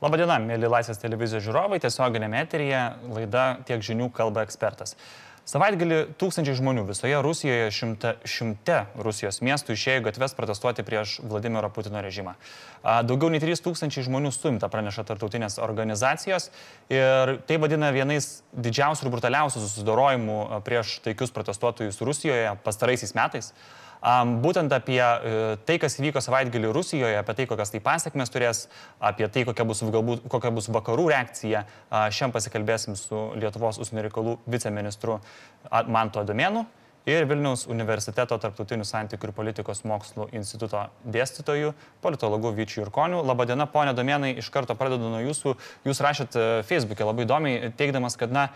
Labadiena, mėly Laisvės televizijos žiūrovai, tiesioginėme eteryje laida tiek žinių kalba ekspertas. Savaitgalį tūkstančiai žmonių visoje Rusijoje, šimte, šimte Rusijos miestų išėjo gatves protestuoti prieš Vladimiro Putino režimą. Daugiau nei 3000 žmonių suimta praneša tartautinės organizacijos ir tai vadina vienais didžiausių ir brutaliausių susidorojimų prieš taikius protestuotojus Rusijoje pastaraisiais metais. Būtent apie e, tai, kas įvyko savaitgalį Rusijoje, apie tai, kokias tai pasiekmes turės, apie tai, kokia bus, galbūt, kokia bus vakarų reakcija, šiandien pasikalbėsim su Lietuvos užsienio reikalų viceministru Manto Domėnu ir Vilniaus universiteto tarptautinių santykių ir politikos mokslų instituto dėstytojų, politologu Vyčiu Jurkoniu. Labadiena, ponė Domenai, iš karto pradedu nuo jūsų. Jūs rašėt e, Facebook'e labai įdomiai, teikdamas, kad, na,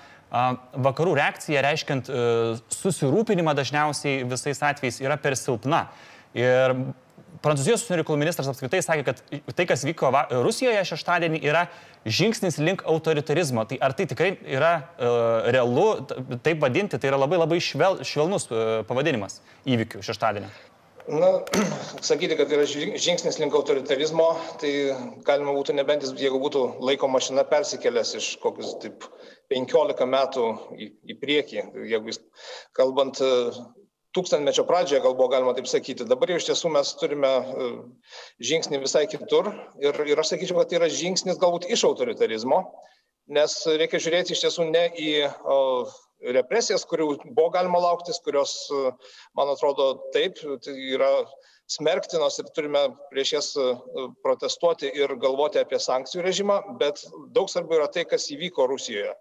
vakarų reakcija, reiškiant e, susirūpinimą dažniausiai visais atvejais, yra per silpna. Ir Prancūzijos užsienio reikalų ministras apskritai sakė, kad tai, kas vyko va, Rusijoje šeštadienį, yra žingsnis link autoritarizmo. Tai ar tai tikrai yra uh, realu, taip vadinti, tai yra labai labai švel, švelnus uh, pavadinimas įvykių šeštadienį? Na, sakyti, kad yra žingsnis link autoritarizmo, tai galima būtų nebent jeigu būtų laiko mašina persikėlęs iš kokius taip 15 metų į, į priekį, jeigu jis kalbant tūkstantmečio pradžioje, gal buvo galima taip sakyti. Dabar jau iš tiesų mes turime e, žingsnį visai kitur ir, ir aš sakyčiau, kad tai yra žingsnis galbūt iš autoritarizmo, nes reikia žiūrėti iš tiesų ne į o, represijas, kurių buvo galima lauktis, kurios, e, man atrodo, taip, tai yra smerktinos ir turime prieš jas e, protestuoti ir galvoti apie sankcijų režimą, bet daug svarbiau yra tai, kas įvyko Rusijoje.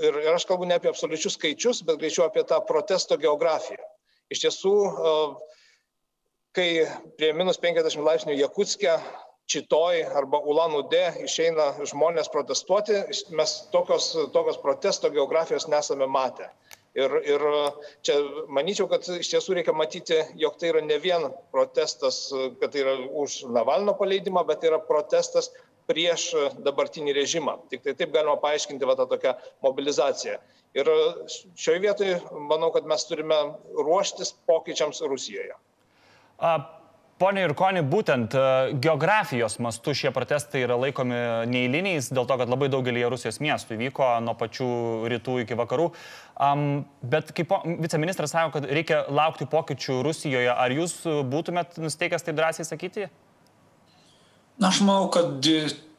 Ir, ir aš kalbu ne apie absoliučius skaičius, bet greičiau apie tą protesto geografiją. Iš tiesų, kai prie minus 50 laipsnių Jakutskė, Čitoj arba Ulanudė išeina žmonės protestuoti, mes tokios, tokios protesto geografijos nesame matę. Ir, ir čia manyčiau, kad iš tiesų reikia matyti, jog tai yra ne vien protestas, kad tai yra už Navalno paleidimą, bet tai yra protestas prieš dabartinį režimą. Tik tai taip galima paaiškinti va, tą tokią mobilizaciją. Ir šioje vietoje manau, kad mes turime ruoštis pokyčiams Rusijoje. A, Pone Irkoni, būtent geografijos mastu šie protestai yra laikomi neįliniais, dėl to, kad labai daugelį Rusijos miestų įvyko nuo pačių rytų iki vakarų. Um, bet kaip viceministras sako, kad reikia laukti pokyčių Rusijoje, ar jūs būtumėt nusteikęs taip drąsiai sakyti? Na, aš manau, kad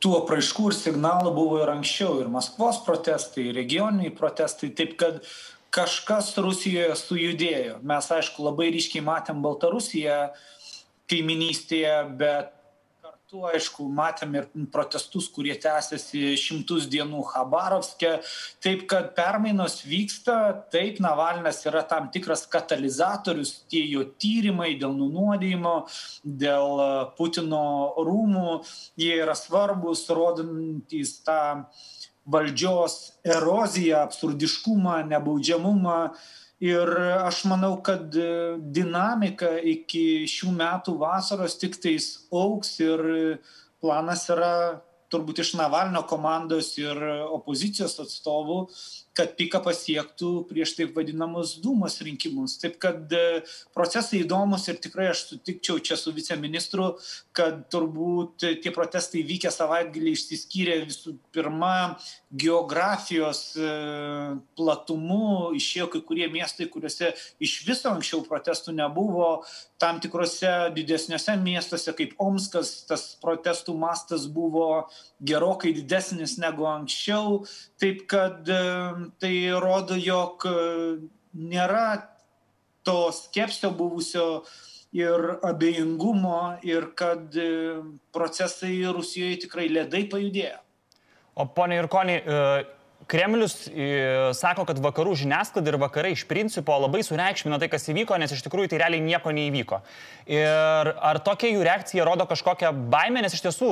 tų apraiškų ir signalų buvo ir anksčiau, ir Maskvos protestai, ir regioniniai protestai, taip kad kažkas Rusijoje sujudėjo. Mes, aišku, labai ryškiai matėm Baltarusiją kaiminystėje, bet metu, aišku, matėm ir protestus, kurie tęsiasi šimtus dienų Habarovske. Taip, kad permainos vyksta, taip, Navalnas yra tam tikras katalizatorius, tie jo tyrimai dėl nunuodėjimo, dėl e, Putino rūmų, jie yra svarbus, rodantys tą valdžios eroziją, absurdiškumą, nebaudžiamumą ir aš manau kad e, dinamika iki šių metų vasaros tiktais augs ir planas yra turbūt iš navalno komandos ir opozicijos atstovų kad piką pasiektų prieš taip vadinamus dūmos rinkimus. Taip kad e, procesai įdomus ir tikrai aš sutikčiau čia su viceministru, kad turbūt tie protestai vykę savaitgalį išsiskyrė visų pirma geografijos e, platumu, išėjo kai kurie miestai, kuriuose iš viso anksčiau protestų nebuvo, tam tikrose didesniuose miestuose kaip Omskas tas protestų mastas buvo gerokai didesnis negu anksčiau, taip kad e, tai rodo, jog e, nėra to skepsio buvusio ir abejingumo ir kad e, procesai Rusijoje tikrai ledai pajudėjo. O ponia Irkoni, Kremlius sako, kad vakarų žiniasklaida ir vakarai iš principo labai sureikšmina tai, kas įvyko, nes iš tikrųjų tai realiai nieko neįvyko. Ir ar tokia jų reakcija rodo kažkokią baimę, nes iš tiesų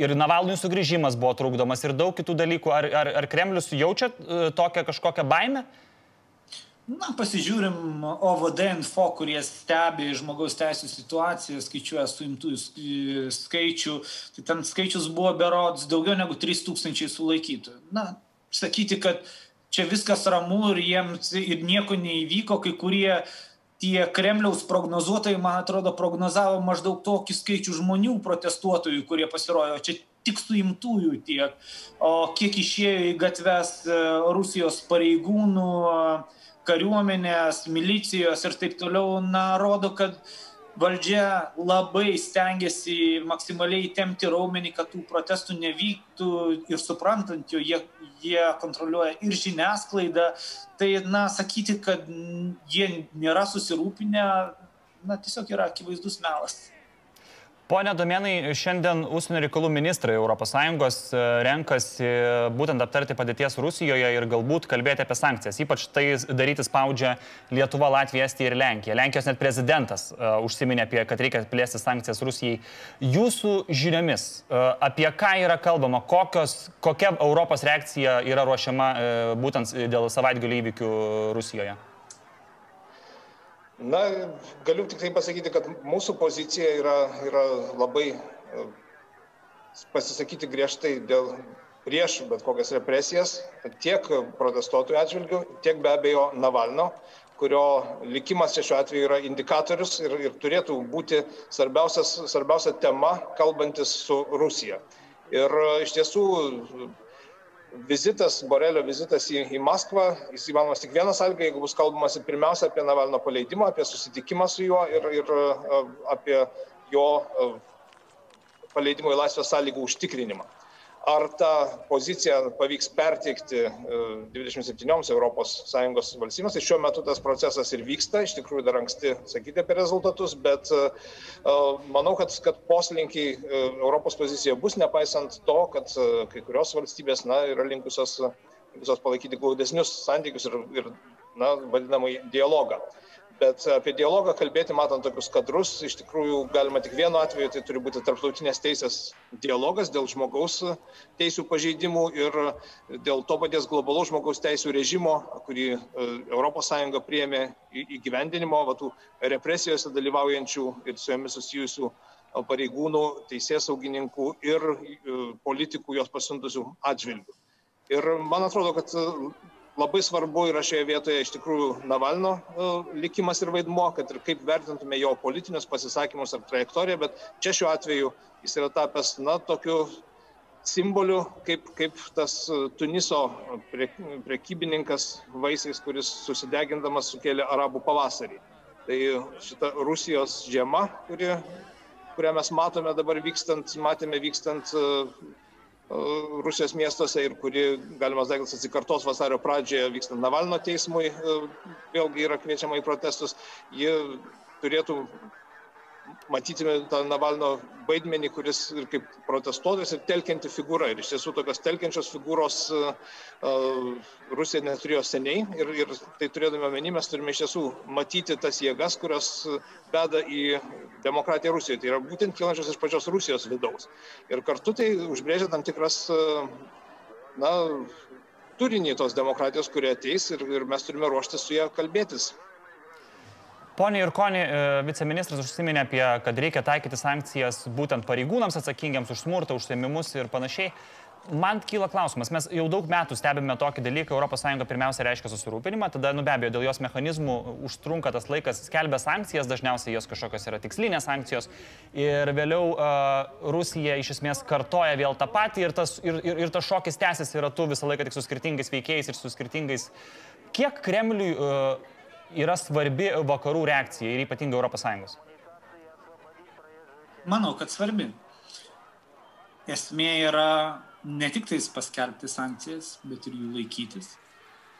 ir Navalnų sugrįžimas buvo trukdomas ir daug kitų dalykų. Ar, ar, ar Kremlius jaučia tokią kažkokią baimę? Na, pasižiūrim OVD info, kurie stebi žmogaus teisų situaciją, skaičiuoja suimtų skaičių. Tai ten skaičius buvo berods daugiau negu 3000 sulaikytų. Na, sakyti, kad čia viskas ramu ir jiems ir nieko neįvyko, kai kurie tie Kremliaus prognozuotojai, man atrodo, prognozavo maždaug tokį skaičių žmonių protestuotojų, kurie pasirojo. Čia tik suimtųjų tiek, o kiek išėjo į gatves e, Rusijos pareigūnų, kariuomenės, milicijos ir taip toliau, na, rodo, kad valdžia labai stengiasi maksimaliai temti raumenį, kad tų protestų nevyktų ir suprantant, jo jie, jie kontroliuoja ir žiniasklaidą. Tai, na, sakyti, kad jie nėra susirūpinę, na, tiesiog yra akivaizdus melas. Pone Domenai, šiandien užsienio reikalų ministrai ES e, renkasi būtent aptarti padėties Rusijoje ir galbūt kalbėti apie sankcijas. Ypač tai daryti spaudžia Lietuva, Latvija, Estija ir Lenkija. Lenkijos net prezidentas uh, užsiminė apie, kad reikia plėsti sankcijas Rusijai. Jūsų žiniomis, uh, apie ką yra kalbama, kokios, kokia Europos reakcija yra ruošiama uh, būtent dėl savaitgalio įvykių Rusijoje? Na, galiu tik tai pasakyti, kad mūsų pozicija yra, yra labai e, pasisakyti griežtai dėl prieš bet kokias represijas, tiek protestuotojų atžvilgių, tiek be abejo Navalno, kurio likimas šiuo atveju yra indikatorius ir, ir turėtų būti svarbiausia tema, kalbantis su Rusija. Ir e, iš tiesų vizitas, Borelio vizitas į, į Maskvą, jis įmanomas tik vienas sąlyga, jeigu bus kalbamasi pirmiausia apie Navalno paleidimą, apie susitikimą su juo ir, ir e, apie jo e, paleidimo į laisvę sąlygų užtikrinimą. Ar tą poziciją pavyks perteikti 27 ES valstybėms, tai šiuo metu tas procesas ir vyksta, iš tikrųjų dar anksti sakyti apie rezultatus, bet e, e, manau, kad, kad poslinkiai e, Europos pozicijoje bus, nepaisant to, kad kai kurios valstybės na, yra linkusios, linkusios palaikyti glaudesnius santykius ir, ir na, vadinamai dialogą bet apie dialogą kalbėti matant tokius kadrus iš tikrųjų galima tik vienu atveju tai turi būti tarptautinės teisės dialogas dėl žmogaus teisių pažeidimų ir dėl to paties globalaus žmogaus teisų režimo kurį sąjunga priėmė įgyvendinimo va tų represijose dalyvaujančių ir su jomis susijusių pareigūnų teisėsaugininkų ir politikų juos pasiuntusių atžvilgiu ir man atrodo kad labai svarbu yra šioje vietoje iš tikrųjų Navalno e, likimas ir vaidmuo, kad ir kaip vertintume jo politinius pasisakymus ar trajektoriją, bet čia šiuo atveju jis yra tapęs, na, tokiu simboliu, kaip, kaip tas e, Tuniso prie, prekybininkas vaisiais, kuris susidegindamas sukėlė arabų pavasarį. Tai šita Rusijos žiema, kuri, kurią mes matome dabar vykstant, matėme vykstant e, Rusijos miestuose ir kuri, galimas daiktas, atsikartos vasario pradžioje vykstant Navalno teismui, e, vėlgi yra kviečiama į protestus, ji turėtų matytume tą Navalno vaidmenį, kuris ir kaip protestuotojas ir telkianti figūra. Ir iš tiesų tokios telkiančios figūros uh, Rusija neturėjo seniai ir, ir tai turėdami omeny mes turime iš tiesų matyti tas jėgas, kurios veda į demokratiją Rusijoje. Tai yra būtent kilančios iš pačios Rusijos vidaus. Ir kartu tai užbrėžia tam tikras, na, turinį tos demokratijos, kurie ateis ir, ir mes turime ruoštis su ją kalbėtis. Pone Irkoni, e, viceministras užsiminė apie, kad reikia taikyti sankcijas būtent pareigūnams atsakingiams už smurtą, užsiemimus ir panašiai. Man kyla klausimas, mes jau daug metų stebime tokį dalyką, ES pirmiausia reiškia susirūpinimą, tada, nu be abejo, dėl jos mechanizmų užtrunka tas laikas, skelbia sankcijas, dažniausiai jos kažkokios yra tikslinės sankcijos ir vėliau uh, Rusija iš esmės kartoja vėl tą patį ir tas, ir, ir, ir tas šokis tęsiasi ratu visą laiką tik su skirtingais veikėjais ir su skirtingais. Kiek Kremliui uh, yra svarbi vakarų reakcija ir ypatingai ES? Manau, kad svarbi. Esmė yra ne tik tais paskelbti sankcijas, bet ir jų laikytis.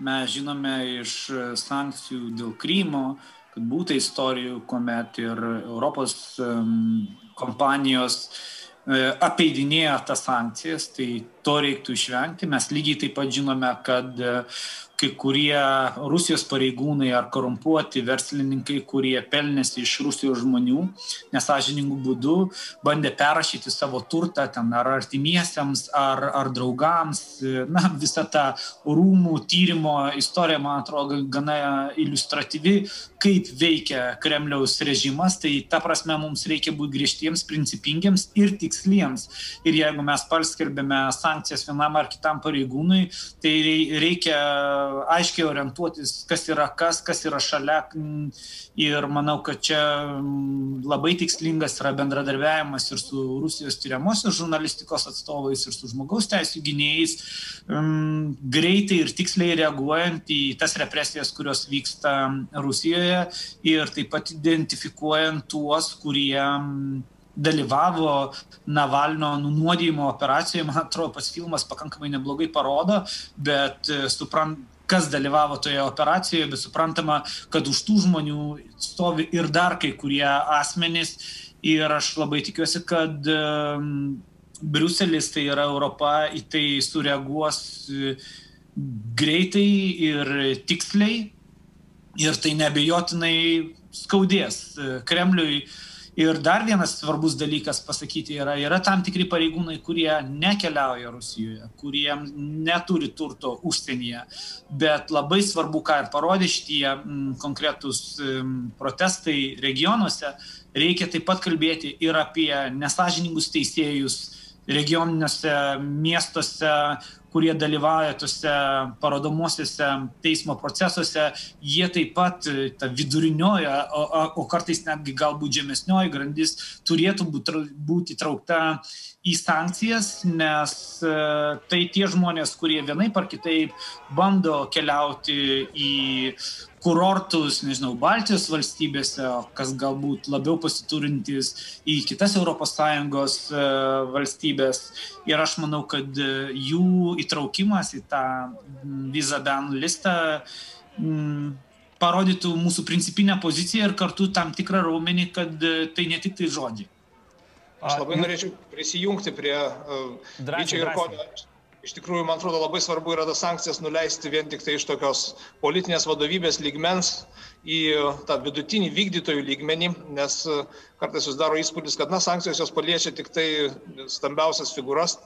Mes žinome iš sankcijų dėl Krymo, kad būtų istorijų, kuomet ir Europos kompanijos uh, apeidinėjo tas sankcijas, tai to reiktų išvengti. Mes lygiai taip pat žinome, kad uh, kai kurie Rusijos pareigūnai ar korumpuoti verslininkai, kurie pelnėsi iš Rusijos žmonių, nesažiningų būdų, bandė perrašyti savo turtą ten ar artimiesiems, ar, ar draugams. Na, visa ta rūmų tyrimo istorija, man atrodo, gana iliustratyvi, kaip veikia Kremliaus režimas. Tai ta prasme mums reikia būti griežtiems, principingiems ir tiksliems. Ir jeigu mes paskelbėme sankcijas, sankcijas vienam ar kitam pareigūnui, tai reikia aiškiai orientuotis, kas yra kas, kas yra šalia. Ir manau, kad čia labai tikslingas yra bendradarbiavimas ir su Rusijos tyriamosios žurnalistikos atstovais, ir su žmogaus teisų gynėjais, greitai ir tiksliai reaguojant į tas represijas, kurios vyksta Rusijoje ir taip pat identifikuojant tuos, kurie dalyvavo Navalno nunuodijimo operacijoje, man atrodo, pats filmas pakankamai neblogai parodo, bet e, suprant, kas dalyvavo toje operacijoje, bet suprantama, kad už tų žmonių stovi ir dar kai kurie asmenys. Ir aš labai tikiuosi, kad um, Briuselis, tai yra Europa, į tai sureaguos e, greitai ir tiksliai. Ir tai nebejotinai skaudės Kremliui Ir dar vienas svarbus dalykas pasakyti yra, yra tam tikri pareigūnai, kurie nekeliauja Rusijoje, kurie neturi turto užsienyje, bet labai svarbu, ką ir parodė šitie m, konkretus m, protestai regionuose, reikia taip pat kalbėti ir apie nesažiningus teisėjus regioniniuose miestuose, kurie dalyvauja tuose parodomuosiuose teismo procesuose, jie taip pat, e, ta vidurinioji, o, o kartais netgi galbūt žemesnioji grandis turėtų būti traukta į sankcijas, nes e, tai tie žmonės, kurie vienaip ar kitaip bando keliauti į kurortus, nežinau, Baltijos valstybėse, kas galbūt labiau pasiturintys į kitas ES e, valstybės. Ir aš manau, kad e, jų įtraukimas į tą visa ban listą m, parodytų mūsų principinę poziciją ir kartu tam tikrą raumenį, kad e, tai ne tik tai žodžiai. Aš labai norėčiau prisijungti prie uh, Vyčio ir Konio iš tikrųjų, man atrodo, labai svarbu yra tas sankcijas nuleisti vien tik tai iš tokios politinės vadovybės lygmens į tą vidutinį vykdytojų lygmenį, nes e, kartais susidaro įspūdis, kad na, sankcijos jos paliečia tik tai stambiausias figūras,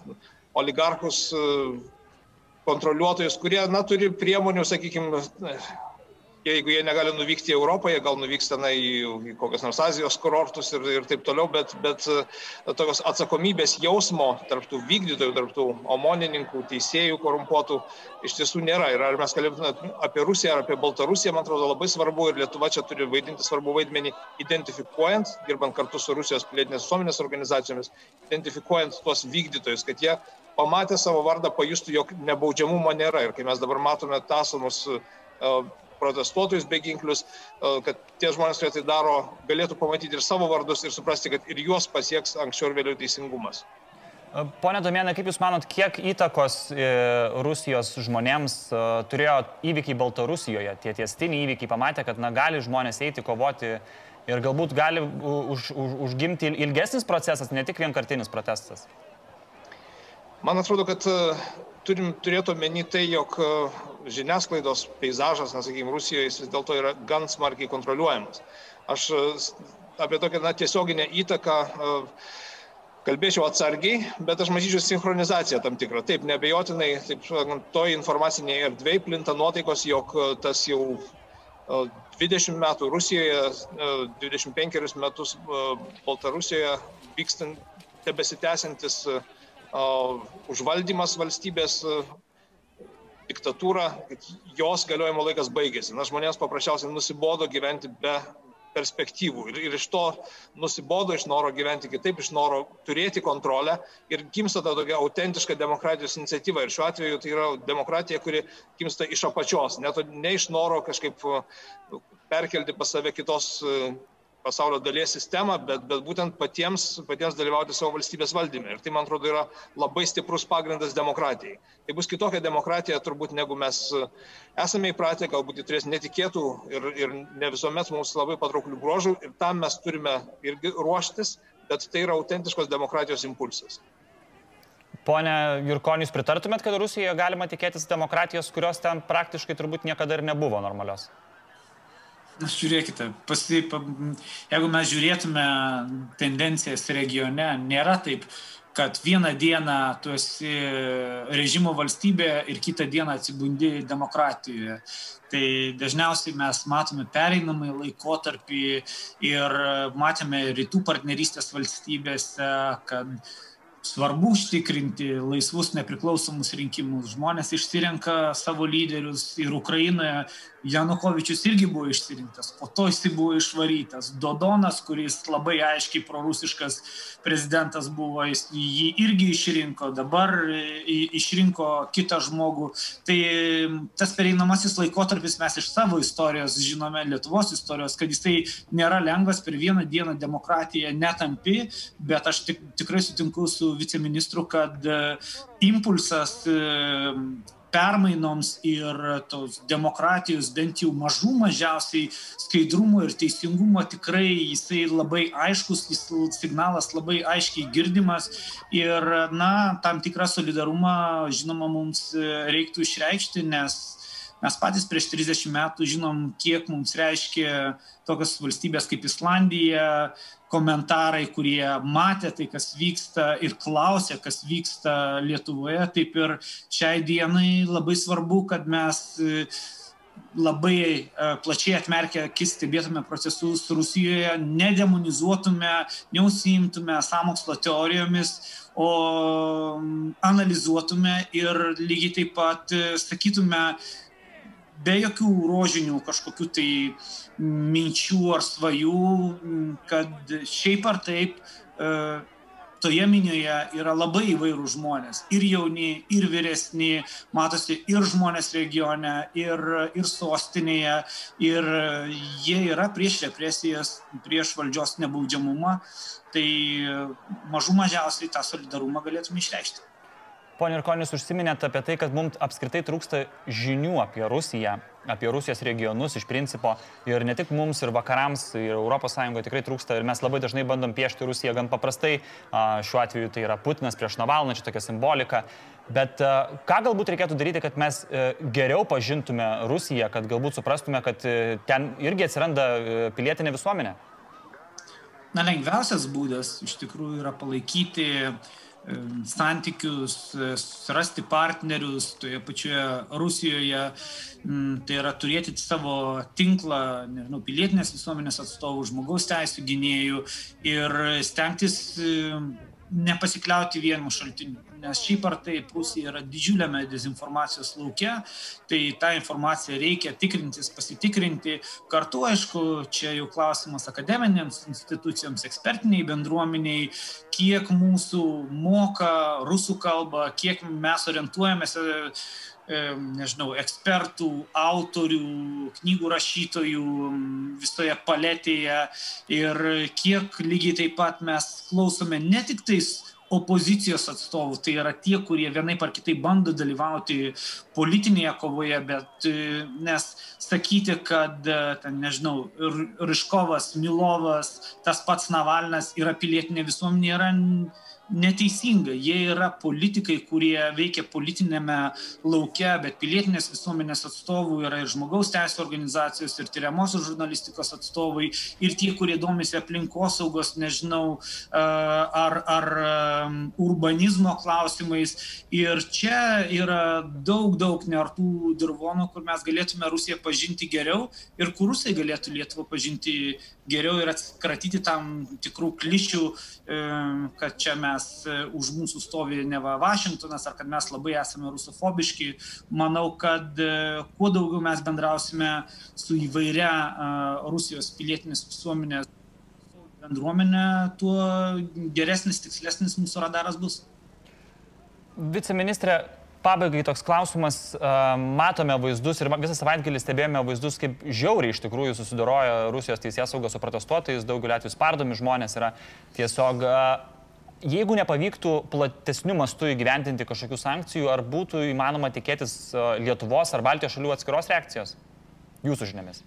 oligarchus, e, kontroliuotojus, kurie, na, turi priemonių, sakykime, jeigu jie negali nuvykti į Europą, jie gal nuvyks tenai į, į kokias nors Azijos kurortus ir, ir taip toliau, bet, bet e, tokios atsakomybės jausmo tarptų vykdytojų, tarptų omonininkų, teisėjų korumpuotų iš tiesų nėra. Ir ar mes kalbėtume apie Rusiją ar apie Baltarusiją, man atrodo labai svarbu ir Lietuva čia turi vaidinti svarbu vaidmenį, identifikuojant, dirbant kartu su Rusijos pilietinės visuomenės organizacijomis, identifikuojant tuos vykdytojus, kad jie pamatę savo vardą pajustų, jog nebaudžiamumo nėra. Ir kai mes dabar matome tasomus e, protestuotojus beginklius, e, kad tie žmonės, kurie tai daro, galėtų pamatyti ir savo vardus ir suprasti, kad ir juos pasieks anksčiau ir vėliau teisingumas. E, pone Domenė, kaip Jūs manot, kiek įtakos e, Rusijos žmonėms turėjo įvykiai Baltarusijoje, tie tiestiniai įvykiai, pamatė, kad na, gali žmonės eiti kovoti ir galbūt gali už, už, užgimti ilgesnis procesas, ne tik vienkartinis protestas? Man atrodo, kad turim turėti omeny tai, jog žiniasklaidos peizažas, nesakykime, Rusijoje jis vis dėlto yra gan smarkiai kontroliuojamas. Aš e, apie tokią na, tiesioginę įtaką e, kalbėčiau atsargiai, bet aš matyčiau sinchronizaciją tam tikrą. Taip, nebejotinai, taip, toj informacinėje erdvėje plinta nuotaikos, jog tas jau 20 metų Rusijoje, 25 metus Baltarusijoje vykstant, tebesitęsiantis užvaldymas valstybės diktatūra, kad jos galiojimo laikas baigėsi. Na, žmonėms paprasčiausiai nusibodo gyventi be perspektyvų. Ir, ir iš to nusibodo, iš noro gyventi kitaip, iš noro turėti kontrolę ir gimsta ta tokia autentiška demokratijos iniciatyva. Ir šiuo atveju tai yra demokratija, kuri gimsta iš apačios, ne, to, ne iš noro kažkaip perkelti pas save kitos pasaulio dalies sistemą, bet, bet būtent patiems, patiems dalyvauti savo valstybės valdyme. Ir tai, man atrodo, yra labai stiprus pagrindas demokratijai. Tai bus kitokia demokratija turbūt, negu mes esame įpratę, galbūt jį turės netikėtų ir, ir ne visuomet mums labai patrauklių bruožų ir tam mes turime irgi ruoštis, bet tai yra autentiškos demokratijos impulsas. Pone Jurkonijus, pritartumėt, kad Rusijoje galima tikėtis demokratijos, kurios ten praktiškai turbūt niekada ir nebuvo normalios? Na, žiūrėkite, pasi, jeigu mes žiūrėtume tendencijas regione, nėra taip, kad vieną dieną tu esi režimo valstybė ir kitą dieną atsibundi demokratijoje. Tai dažniausiai mes matome pereinamąjį laikotarpį ir matėme rytų partnerystės valstybėse, kad svarbu užtikrinti laisvus nepriklausomus rinkimus. Žmonės išsirenka savo lyderius ir Ukrainoje Janukovičius irgi buvo išsirinktas, po to jis buvo išvarytas. Dodonas, kuris labai aiškiai prorusiškas prezidentas buvo, jis jį irgi išrinko, dabar išrinko kitą žmogų. Tai tas pereinamasis laikotarpis mes iš savo istorijos žinome, Lietuvos istorijos, kad jisai nėra lengvas per vieną dieną demokratiją netampi, bet aš tik, tikrai sutinku su viceministru, kad impulsas permainoms ir tos demokratijos bent jau mažų mažiausiai skaidrumo ir teisingumo tikrai jisai labai aiškus, jis signalas labai aiškiai girdimas ir, na, tam tikrą solidarumą, žinoma, mums reiktų išreikšti, nes mes patys prieš 30 metų žinom, kiek mums reiškia tokios valstybės kaip Islandija, komentarai, kurie matė tai, kas vyksta ir klausė, kas vyksta Lietuvoje, taip ir šiai dienai labai svarbu, kad mes e, labai e, plačiai atmerkę akis stebėtume procesus Rusijoje, nedemonizuotume, neusimtume samokslo teorijomis, o analizuotume ir lygiai taip pat e, sakytume, be jokių rožinių kažkokių tai minčių ar svajų, kad šiaip ar taip e, toje minioje yra labai įvairių žmonės. Ir jauni, ir vyresni, matosi ir žmonės regione, ir, ir sostinėje, ir jie yra prieš represijas, prieš valdžios nebaudžiamumą. Tai mažų mažiausiai tą solidarumą galėtume išreikšti. Pone Irkonis, užsiminėte apie tai, kad mums apskritai trūksta žinių apie Rusiją, apie Rusijos regionus iš principo. Ir ne tik mums, ir vakarams, ir ES tikrai trūksta. Ir mes labai dažnai bandom piešti Rusiją gan paprastai. Šiuo atveju tai yra Putinas prieš Navalną, čia tokia simbolika. Bet ką galbūt reikėtų daryti, kad mes e, geriau pažintume Rusiją, kad galbūt suprastume, kad e, ten irgi atsiranda e, pilietinė visuomenė? Na, lengviausias būdas iš tikrųjų yra palaikyti uh, santykius, surasti partnerius toje pačioje Rusijoje, tai yra turėti savo tinklą, nežinau, pilietinės visuomenės atstovų, žmogaus teisų gynėjų ir stengtis nepasikliauti vienu šaltiniu. Nes šiaip ar taip Rusija yra didžiuliame dezinformacijos laukia, tai tą informaciją reikia tikrintis, pasitikrinti. Kartu, aišku, čia jau klausimas akademinėms institucijoms, ekspertiniai bendruomeniai, kiek mūsų moka rusų kalbą, kiek mes orientuojamės nežinau, ekspertų, autorių, knygų rašytojų visoje paletėje. Ir kiek lygiai taip pat mes klausome ne tik tais opozicijos atstovų, tai yra tie, kurie vienaip ar kitaip bando dalyvauti politinėje kovoje, bet nes sakyti, kad, ten, nežinau, Ryškovas, Milovas, tas pats Navalnas yra pilietinė visuomenė, yra neteisinga. Jie yra politikai, kurie veikia politinėme laukia, bet pilietinės visuomenės atstovų yra ir žmogaus teisų organizacijos, ir tyriamosios žurnalistikos atstovai, ir tie, kurie domisi aplinkosaugos, nežinau, ar, ar urbanizmo klausimais. Ir čia yra daug, daug nertų dirvonų, kur mes galėtume Rusiją pažinti geriau ir kur Rusai galėtų Lietuvą pažinti geriau ir atsikratyti tam tikrų klišių, kad čia mes mes e, už mūsų stovi ne va Vašingtonas, ar kad mes labai esame rusofobiški. Manau, kad e, kuo daugiau mes bendrausime su įvairia e, Rusijos pilietinės visuomenės bendruomenė, tuo geresnis, tikslesnis mūsų radaras bus. Viceministrė, pabaigai toks klausimas, matome vaizdus ir visą savaitgalį stebėjome vaizdus, kaip žiauriai iš tikrųjų susidoroja Rusijos teisės saugos su protestuotojais, daugeliu atveju spardomi žmonės yra tiesiog Jeigu nepavyktų platesnių mastų įgyventinti kažkokių sankcijų, ar būtų įmanoma tikėtis e, Lietuvos ar Baltijos šalių atskiros reakcijos? Jūsų žiniomis.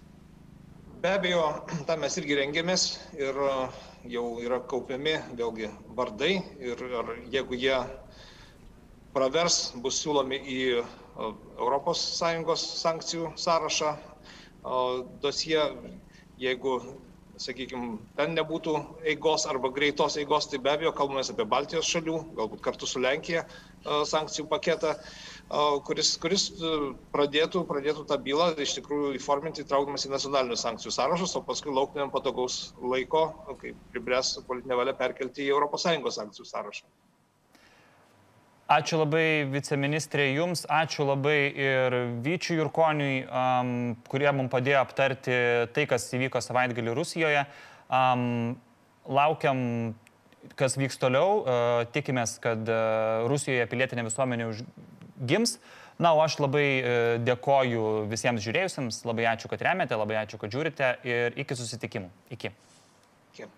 Be abejo, tam mes irgi rengiamės ir e, jau yra kaupiami vėlgi vardai ir jeigu jie pravers, bus siūlomi į ES sankcijų sąrašą dosie, jeigu sakykim, ten nebūtų eigos arba greitos eigos, tai be abejo kalbame apie Baltijos šalių, galbūt kartu su Lenkija sankcijų paketą, kuris, kuris pradėtų, pradėtų tą bylą iš tikrųjų įforminti įtraukdamas į nacionalinius sankcijų sąrašus, o paskui lauktumėm patogaus laiko, kai pribręs politinė valia perkelti į ES sankcijų sąrašą. Ačiū labai viceministrė Jums, ačiū labai ir Vyčiui Jurkoniui, um, kurie mums padėjo aptarti tai, kas įvyko savaitgalį Rusijoje. Um, laukiam, kas vyks toliau. Uh, tikimės, kad uh, Rusijoje pilietinė visuomenė gims. Na, o aš labai uh, dėkoju visiems žiūrėjusiems, labai ačiū, kad remiate, labai ačiū, kad žiūrite ir iki susitikimų. Iki. iki.